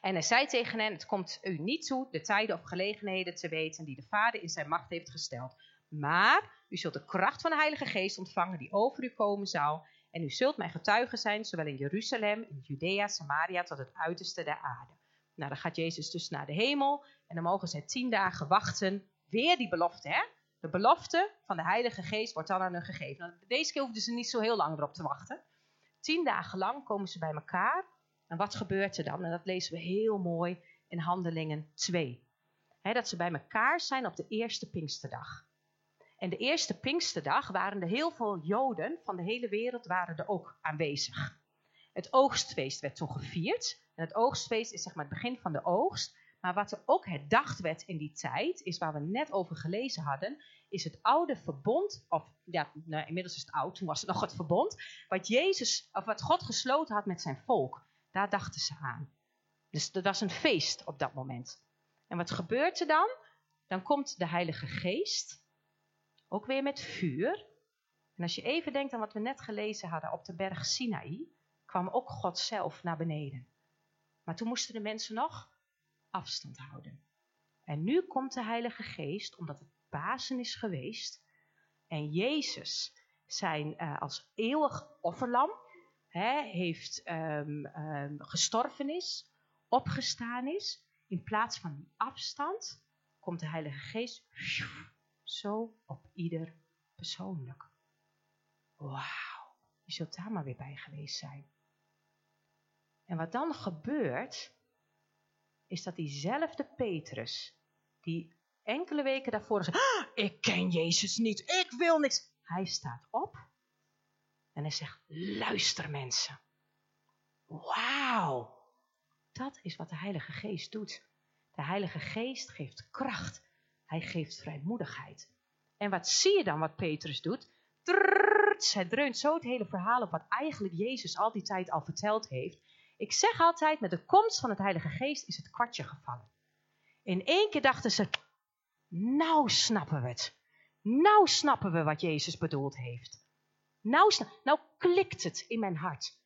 En hij zei tegen hen: Het komt u niet toe de tijden of gelegenheden te weten die de Vader in zijn macht heeft gesteld. Maar u zult de kracht van de Heilige Geest ontvangen die over u komen zal. En u zult mijn getuige zijn, zowel in Jeruzalem, in Judea, Samaria, tot het uiterste der aarde. Nou, dan gaat Jezus dus naar de hemel. En dan mogen zij tien dagen wachten. Weer die belofte, hè? De belofte van de Heilige Geest wordt dan aan hun gegeven. Nou, deze keer hoefden ze niet zo heel lang erop te wachten. Tien dagen lang komen ze bij elkaar. En wat gebeurt er dan? En dat lezen we heel mooi in Handelingen 2. dat ze bij elkaar zijn op de eerste Pinksterdag. En de eerste Pinksterdag waren er heel veel Joden van de hele wereld waren er ook aanwezig. Het oogstfeest werd toen gevierd. En het oogstfeest is zeg maar het begin van de oogst. Maar wat er ook herdacht werd in die tijd, is waar we net over gelezen hadden, is het oude verbond, of ja, nou, inmiddels is het oud, toen was het nog het verbond, wat Jezus, of wat God gesloten had met zijn volk. Daar dachten ze aan. Dus dat was een feest op dat moment. En wat gebeurt er dan? Dan komt de Heilige Geest, ook weer met vuur. En als je even denkt aan wat we net gelezen hadden op de berg Sinaï, kwam ook God zelf naar beneden. Maar toen moesten de mensen nog afstand houden. En nu komt de Heilige Geest, omdat het Pasen is geweest. En Jezus, zijn uh, als eeuwig offerlam, hè, heeft um, um, gestorven is, opgestaan is. In plaats van die afstand komt de Heilige Geest zo op ieder persoonlijk. Wauw, je zult daar maar weer bij geweest zijn. En wat dan gebeurt, is dat diezelfde Petrus, die enkele weken daarvoor zei, ah, ik ken Jezus niet, ik wil niks. Hij staat op en hij zegt, luister mensen. Wauw, dat is wat de Heilige Geest doet. De Heilige Geest geeft kracht. Hij geeft vrijmoedigheid. En wat zie je dan wat Petrus doet? Hij dreunt zo het hele verhaal op wat eigenlijk Jezus al die tijd al verteld heeft. Ik zeg altijd, met de komst van het Heilige Geest is het kwartje gevallen. In één keer dachten ze, nou snappen we het. Nou snappen we wat Jezus bedoeld heeft. Nou, nou klikt het in mijn hart.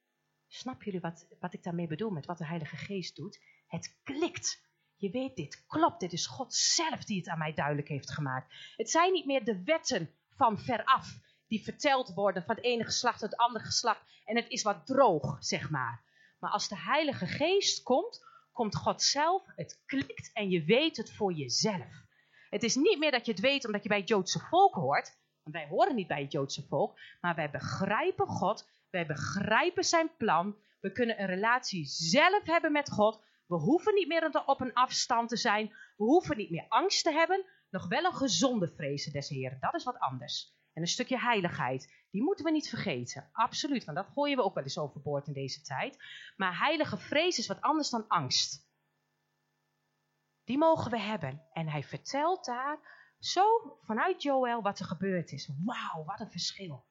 Snap jullie wat, wat ik daarmee bedoel met wat de Heilige Geest doet? Het klikt. Je weet dit, klopt, dit is God zelf die het aan mij duidelijk heeft gemaakt. Het zijn niet meer de wetten van veraf die verteld worden van het ene geslacht tot het andere geslacht. En het is wat droog, zeg maar. Maar als de Heilige Geest komt, komt God zelf, het klikt en je weet het voor jezelf. Het is niet meer dat je het weet omdat je bij het Joodse volk hoort. Want wij horen niet bij het Joodse volk. Maar wij begrijpen God. Wij begrijpen zijn plan. We kunnen een relatie zelf hebben met God. We hoeven niet meer op een afstand te zijn. We hoeven niet meer angst te hebben. Nog wel een gezonde vrezen des Heren. Dat is wat anders. En een stukje heiligheid. Die moeten we niet vergeten. Absoluut, want dat gooien we ook wel eens overboord in deze tijd. Maar heilige vrees is wat anders dan angst. Die mogen we hebben. En hij vertelt daar zo vanuit Joël wat er gebeurd is. Wauw, wat een verschil.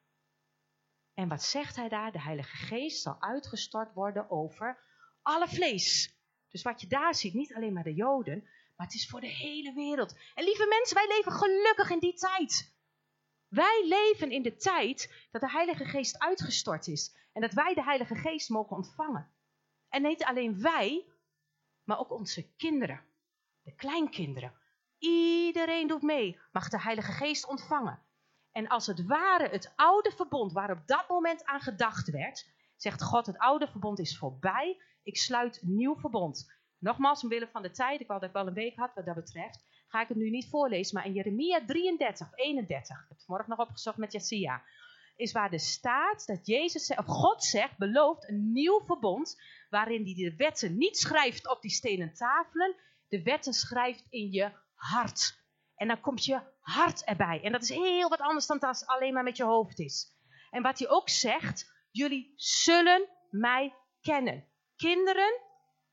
En wat zegt hij daar? De Heilige Geest zal uitgestort worden over alle vlees. Dus wat je daar ziet, niet alleen maar de Joden, maar het is voor de hele wereld. En lieve mensen, wij leven gelukkig in die tijd. Wij leven in de tijd dat de Heilige Geest uitgestort is en dat wij de Heilige Geest mogen ontvangen. En niet alleen wij, maar ook onze kinderen, de kleinkinderen. Iedereen doet mee, mag de Heilige Geest ontvangen. En als het ware het oude verbond waar op dat moment aan gedacht werd, zegt God, het oude verbond is voorbij, ik sluit een nieuw verbond. Nogmaals, omwille van de tijd, ik wou dat ik wel een week had wat dat betreft, ga ik het nu niet voorlezen, maar in Jeremia 33 31, ik heb het vanmorgen nog opgezocht met Jessia, is waar de staat dat Jezus, of God zegt, belooft een nieuw verbond, waarin hij de wetten niet schrijft op die stenen tafelen, de wetten schrijft in je hart. En dan komt je hart erbij. En dat is heel wat anders dan als alleen maar met je hoofd is. En wat hij ook zegt, jullie zullen mij kennen. Kinderen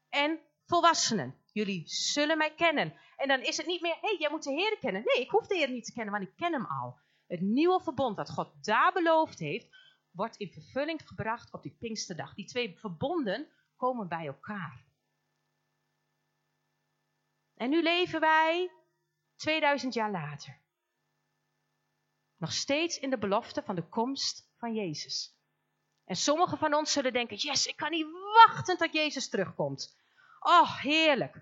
en volwassenen. Jullie zullen mij kennen. En dan is het niet meer, hé, hey, jij moet de Heer kennen. Nee, ik hoef de Heer niet te kennen, want ik ken hem al. Het nieuwe verbond dat God daar beloofd heeft, wordt in vervulling gebracht op die Pinksterdag. Die twee verbonden komen bij elkaar. En nu leven wij 2000 jaar later. Nog steeds in de belofte van de komst van van Jezus. En sommigen van ons zullen denken, yes, ik kan niet wachten tot Jezus terugkomt. Oh, heerlijk.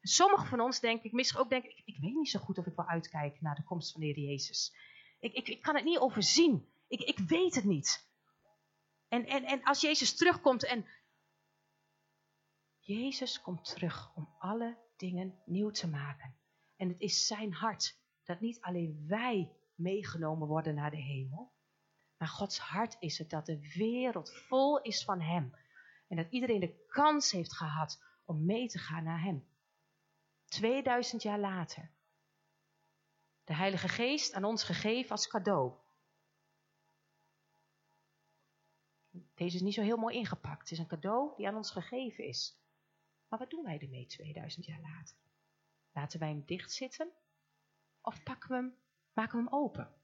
En sommigen van ons denk ik, misschien ook denken, ik, ik weet niet zo goed of ik wil uitkijken naar de komst van de Heer Jezus. Ik, ik, ik kan het niet overzien. Ik, ik weet het niet. En, en, en als Jezus terugkomt en Jezus komt terug om alle dingen nieuw te maken. En het is zijn hart dat niet alleen wij meegenomen worden naar de hemel, maar Gods hart is het dat de wereld vol is van Hem. En dat iedereen de kans heeft gehad om mee te gaan naar Hem. 2000 jaar later. De Heilige Geest aan ons gegeven als cadeau. Deze is niet zo heel mooi ingepakt. Het is een cadeau die aan ons gegeven is. Maar wat doen wij ermee 2000 jaar later? Laten wij hem dichtzitten? Of pakken we hem, maken we hem open?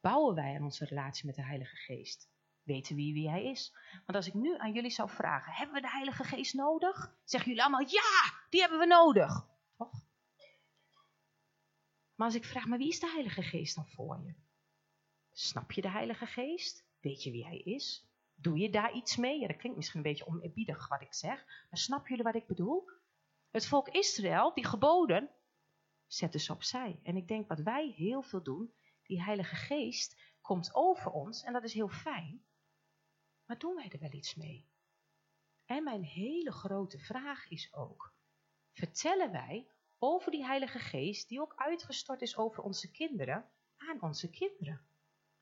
Bouwen wij aan onze relatie met de Heilige Geest? Weten wie wie hij is? Want als ik nu aan jullie zou vragen, hebben we de Heilige Geest nodig? Zeggen jullie allemaal, ja, die hebben we nodig. Toch? Maar als ik vraag, maar wie is de Heilige Geest dan voor je? Snap je de Heilige Geest? Weet je wie hij is? Doe je daar iets mee? Ja, dat klinkt misschien een beetje oneerbiedig wat ik zeg. Maar snap jullie wat ik bedoel? Het volk Israël, die geboden, zetten ze opzij. En ik denk wat wij heel veel doen, die Heilige Geest komt over ons en dat is heel fijn. Maar doen wij er wel iets mee? En mijn hele grote vraag is ook, vertellen wij over die Heilige Geest, die ook uitgestort is over onze kinderen, aan onze kinderen?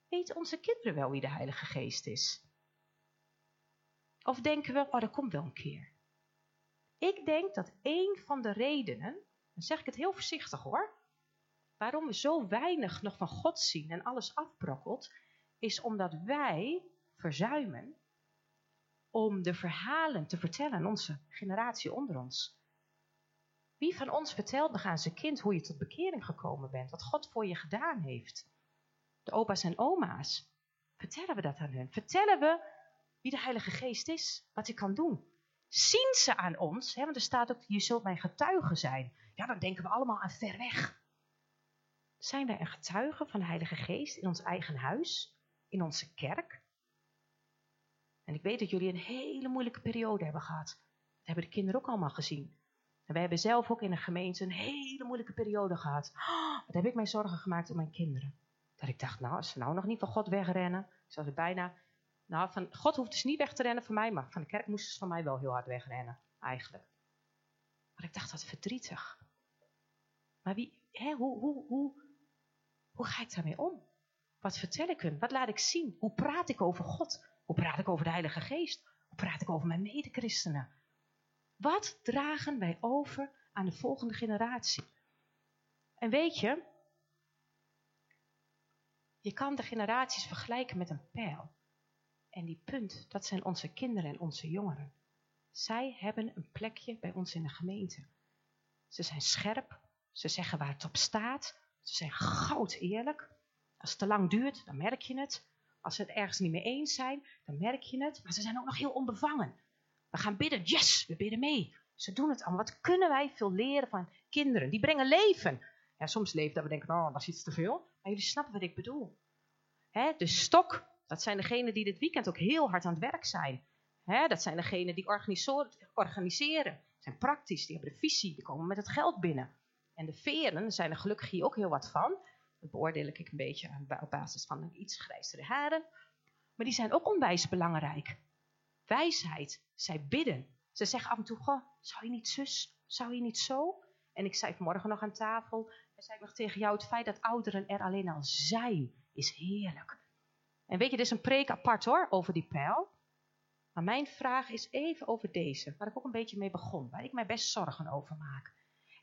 Weten onze kinderen wel wie de Heilige Geest is? Of denken we, oh, dat komt wel een keer. Ik denk dat een van de redenen, dan zeg ik het heel voorzichtig hoor, waarom we zo weinig nog van God zien en alles afbrokkelt, is omdat wij verzuimen om de verhalen te vertellen aan onze generatie onder ons. Wie van ons vertelt nog aan zijn kind hoe je tot bekering gekomen bent, wat God voor je gedaan heeft? De opa's en oma's. Vertellen we dat aan hun? Vertellen we wie de Heilige Geest is, wat hij kan doen? Zien ze aan ons? Hè, want er staat ook, je zult mijn getuige zijn. Ja, dan denken we allemaal aan ver weg. Zijn wij een getuige van de Heilige Geest in ons eigen huis, in onze kerk? En ik weet dat jullie een hele moeilijke periode hebben gehad. Dat hebben de kinderen ook allemaal gezien. En wij hebben zelf ook in de gemeente een hele moeilijke periode gehad. wat heb ik mij zorgen gemaakt om mijn kinderen? Dat ik dacht, nou, als ze nou nog niet van God wegrennen, zou ze bijna... Nou, van God hoeft dus niet weg te rennen van mij, maar van de kerk moesten ze van mij wel heel hard wegrennen, eigenlijk. Maar ik dacht, wat verdrietig. Maar wie, hè, hoe, hoe, hoe, hoe ga ik daarmee om? Wat vertel ik hun? Wat laat ik zien? Hoe praat ik over God? Hoe praat ik over de Heilige Geest? Hoe praat ik over mijn medechristenen? Wat dragen wij over aan de volgende generatie? En weet je, je kan de generaties vergelijken met een pijl. En die punt, dat zijn onze kinderen en onze jongeren. Zij hebben een plekje bij ons in de gemeente. Ze zijn scherp, ze zeggen waar het op staat, ze zijn goud eerlijk. Als het te lang duurt, dan merk je het. Als ze het ergens niet mee eens zijn, dan merk je het. Maar ze zijn ook nog heel onbevangen. We gaan bidden, yes, we bidden mee. Ze doen het allemaal. Wat kunnen wij veel leren van kinderen? Die brengen leven. Ja, soms leven dat we denken, oh, dat is iets te veel. Maar jullie snappen wat ik bedoel. Hè, de stok, dat zijn degenen die dit weekend ook heel hard aan het werk zijn. Dat zijn degenen die organiseren. zijn praktisch, die hebben de visie, die komen met het geld binnen. En de veren, zijn er gelukkig hier ook heel wat van. Dat beoordeel ik een beetje op basis van iets grijzere haren. Maar die zijn ook onwijs belangrijk. Wijsheid, zij bidden. Ze zeggen af en toe, goh, zou je niet zus, zou je niet zo? En ik zei vanmorgen nog aan tafel, en zei ik nog tegen jou, het feit dat ouderen er alleen al zijn, is heerlijk. En weet je, dit is een preek apart hoor, over die pijl. Maar mijn vraag is even over deze, waar ik ook een beetje mee begon, waar ik mij best zorgen over maak.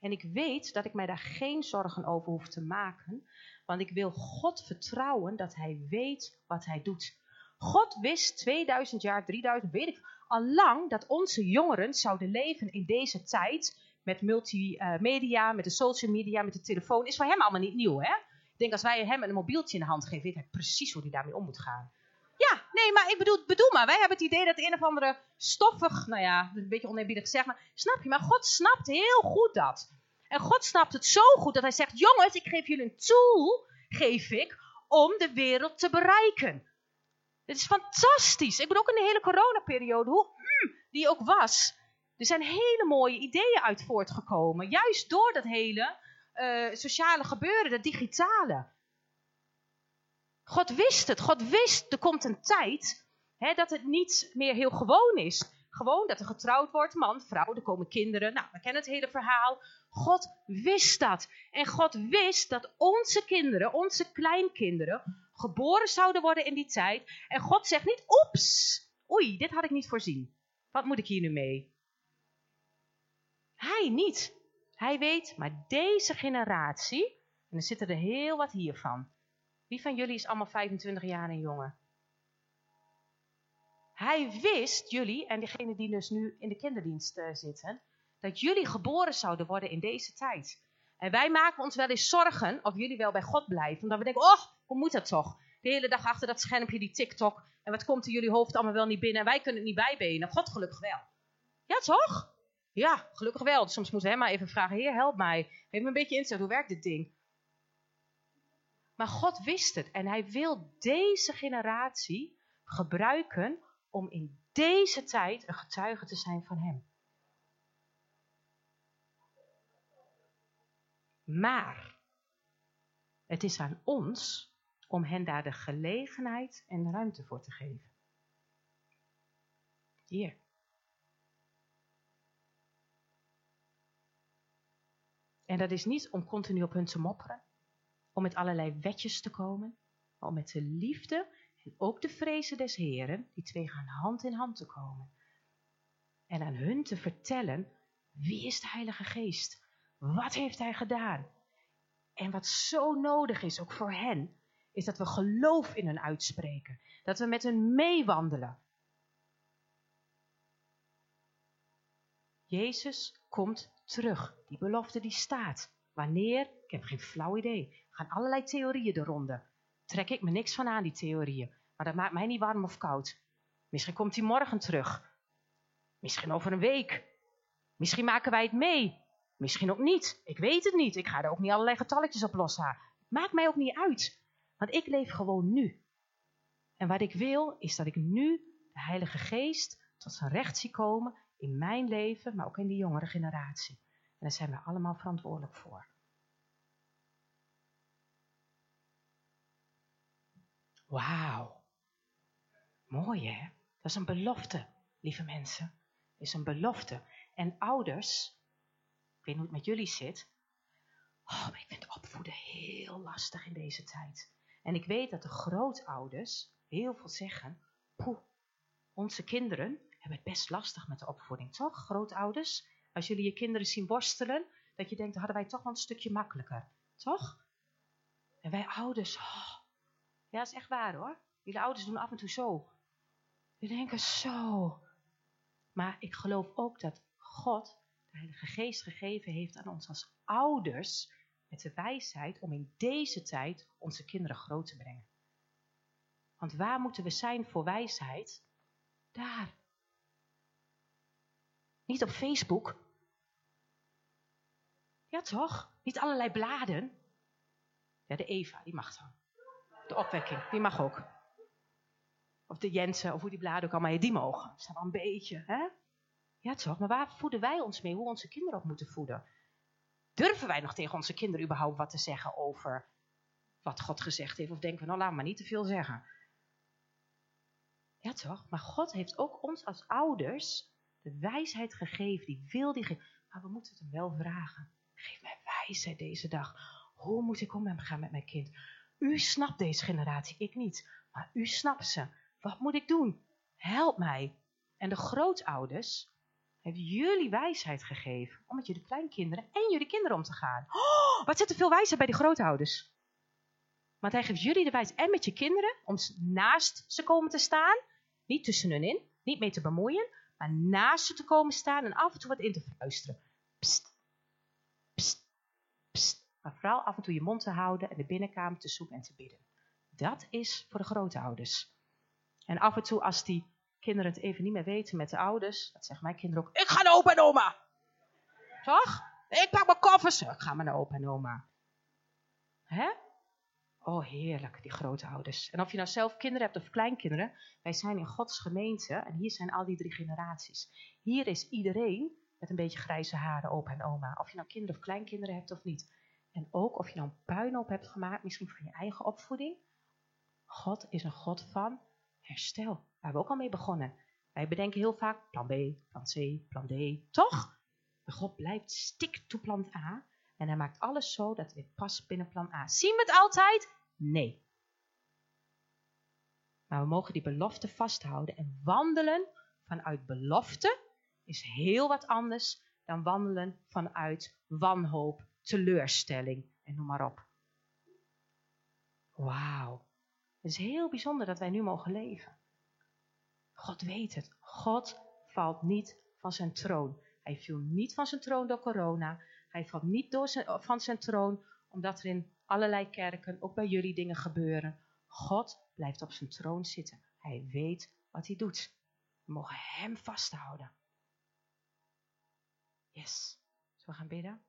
En ik weet dat ik mij daar geen zorgen over hoef te maken, want ik wil God vertrouwen dat Hij weet wat Hij doet. God wist 2000 jaar, 3000, weet ik, al lang dat onze jongeren zouden leven in deze tijd met multimedia, met de social media, met de telefoon. Is voor hem allemaal niet nieuw, hè? Ik denk als wij hem een mobieltje in de hand geven, weet hij precies hoe hij daarmee om moet gaan. Nee, maar ik bedoel, bedoel maar, wij hebben het idee dat een of andere stoffig, nou ja, een beetje oneerbiedig gezegd, maar snap je? Maar God snapt heel goed dat. En God snapt het zo goed dat hij zegt, jongens, ik geef jullie een tool, geef ik, om de wereld te bereiken. Het is fantastisch. Ik ben ook in de hele coronaperiode, hoe mm, die ook was. Er zijn hele mooie ideeën uit voortgekomen. Juist door dat hele uh, sociale gebeuren, dat digitale. God wist het. God wist, er komt een tijd hè, dat het niet meer heel gewoon is. Gewoon dat er getrouwd wordt, man, vrouw, er komen kinderen. Nou, we kennen het hele verhaal. God wist dat. En God wist dat onze kinderen, onze kleinkinderen, geboren zouden worden in die tijd. En God zegt niet, oeps, oei, dit had ik niet voorzien. Wat moet ik hier nu mee? Hij niet. Hij weet, maar deze generatie, en er zitten er heel wat hiervan. Wie van jullie is allemaal 25 jaar en jonger? Hij wist, jullie en degene die dus nu in de kinderdienst uh, zitten, dat jullie geboren zouden worden in deze tijd. En wij maken ons wel eens zorgen of jullie wel bij God blijven. Omdat we denken, oh, hoe moet dat toch? De hele dag achter dat schermpje, die TikTok. En wat komt in jullie hoofd allemaal wel niet binnen? En wij kunnen het niet bijbenen. God gelukkig wel. Ja, toch? Ja, gelukkig wel. Soms moeten we hem maar even vragen, Heer, help mij. Geef me een beetje inzicht, hoe werkt dit ding? Maar God wist het. En hij wil deze generatie gebruiken om in deze tijd een getuige te zijn van hem. Maar het is aan ons om hen daar de gelegenheid en ruimte voor te geven. Hier. En dat is niet om continu op hun te mopperen, om met allerlei wetjes te komen, maar om met de liefde en ook de vrezen des Heren, die twee gaan hand in hand te komen. En aan hun te vertellen, wie is de Heilige Geest? Wat heeft Hij gedaan? En wat zo nodig is, ook voor hen, is dat we geloof in hen uitspreken. Dat we met hen meewandelen. Jezus komt terug. Die belofte die staat. Wanneer? Ik heb geen flauw idee. Gaan allerlei theorieën de ronde. Trek ik me niks van aan, die theorieën. Maar dat maakt mij niet warm of koud. Misschien komt hij morgen terug. Misschien over een week. Misschien maken wij het mee. Misschien ook niet. Ik weet het niet. Ik ga er ook niet allerlei getalletjes op lossen. Maakt mij ook niet uit. Want ik leef gewoon nu. En wat ik wil, is dat ik nu de Heilige Geest tot zijn recht zie komen in mijn leven, maar ook in die jongere generatie. En daar zijn we allemaal verantwoordelijk voor. Wauw. Mooi hè? Dat is een belofte, lieve mensen. Is een belofte. En ouders, ik weet niet hoe het met jullie zit. Oh, maar ik vind opvoeden heel lastig in deze tijd. En ik weet dat de grootouders heel veel zeggen. Poeh, onze kinderen hebben het best lastig met de opvoeding, toch? Grootouders, als jullie je kinderen zien worstelen, dat je denkt, hadden wij toch wel een stukje makkelijker, toch? En wij ouders, oh, ja, dat is echt waar hoor. Jullie ouders doen af en toe zo. Die denken zo. Maar ik geloof ook dat God de Heilige Geest gegeven heeft aan ons als ouders met de wijsheid om in deze tijd onze kinderen groot te brengen. Want waar moeten we zijn voor wijsheid? Daar. Niet op Facebook. Ja toch? Niet allerlei bladen. Ja, de Eva, die mag dan. De opwekking, die mag ook. Of de Jensen, of hoe die bladen ook allemaal, die mogen. Dat is wel een beetje, hè? Ja toch, maar waar voeden wij ons mee? Hoe onze kinderen ook moeten voeden? Durven wij nog tegen onze kinderen überhaupt wat te zeggen over wat God gezegd heeft? Of denken we, nou laat maar niet te veel zeggen. Ja toch, maar God heeft ook ons als ouders de wijsheid gegeven. Die wil die geven. Maar we moeten het hem wel vragen. Geef mij wijsheid deze dag. Hoe moet ik omgaan met mijn kind? U snapt deze generatie, ik niet. Maar u snapt ze. Wat moet ik doen? Help mij. En de grootouders hebben jullie wijsheid gegeven om met jullie kleinkinderen en jullie kinderen om te gaan. Oh, wat zit er veel wijsheid bij die grootouders? Want hij geeft jullie de wijsheid en met je kinderen om naast ze komen te staan. Niet tussen hun in, niet mee te bemoeien, maar naast ze te komen staan en af en toe wat in te fluisteren. Pst, pst, pst. Maar vooral af en toe je mond te houden en de binnenkamer te zoeken en te bidden. Dat is voor de grootouders. En af en toe als die kinderen het even niet meer weten met de ouders, dat zeggen mijn kinderen ook, ik ga naar opa en oma. Toch? Ik pak mijn koffers, ik ga maar naar opa en oma. Hè? Oh, heerlijk, die grootouders. En of je nou zelf kinderen hebt of kleinkinderen, wij zijn in Gods gemeente en hier zijn al die drie generaties. Hier is iedereen met een beetje grijze haren, opa en oma. Of je nou kinderen of kleinkinderen hebt of niet. En ook of je nou een puinhoop hebt gemaakt, misschien van je eigen opvoeding. God is een God van herstel. Hebben we ook al mee begonnen. Wij bedenken heel vaak plan B, plan C, plan D. Toch? Maar God blijft stik to plan A. En hij maakt alles zo dat het weer past binnen plan A. Zien we het altijd? Nee. Maar we mogen die belofte vasthouden en wandelen vanuit belofte is heel wat anders dan wandelen vanuit wanhoop, teleurstelling en noem maar op. Wauw. Het is heel bijzonder dat wij nu mogen leven. God weet het. God valt niet van zijn troon. Hij viel niet van zijn troon door corona. Hij valt niet door van zijn troon omdat er in allerlei kerken, ook bij jullie, dingen gebeuren. God blijft op zijn troon zitten. Hij weet wat hij doet. We mogen hem vasthouden. Yes. Zullen we gaan bidden?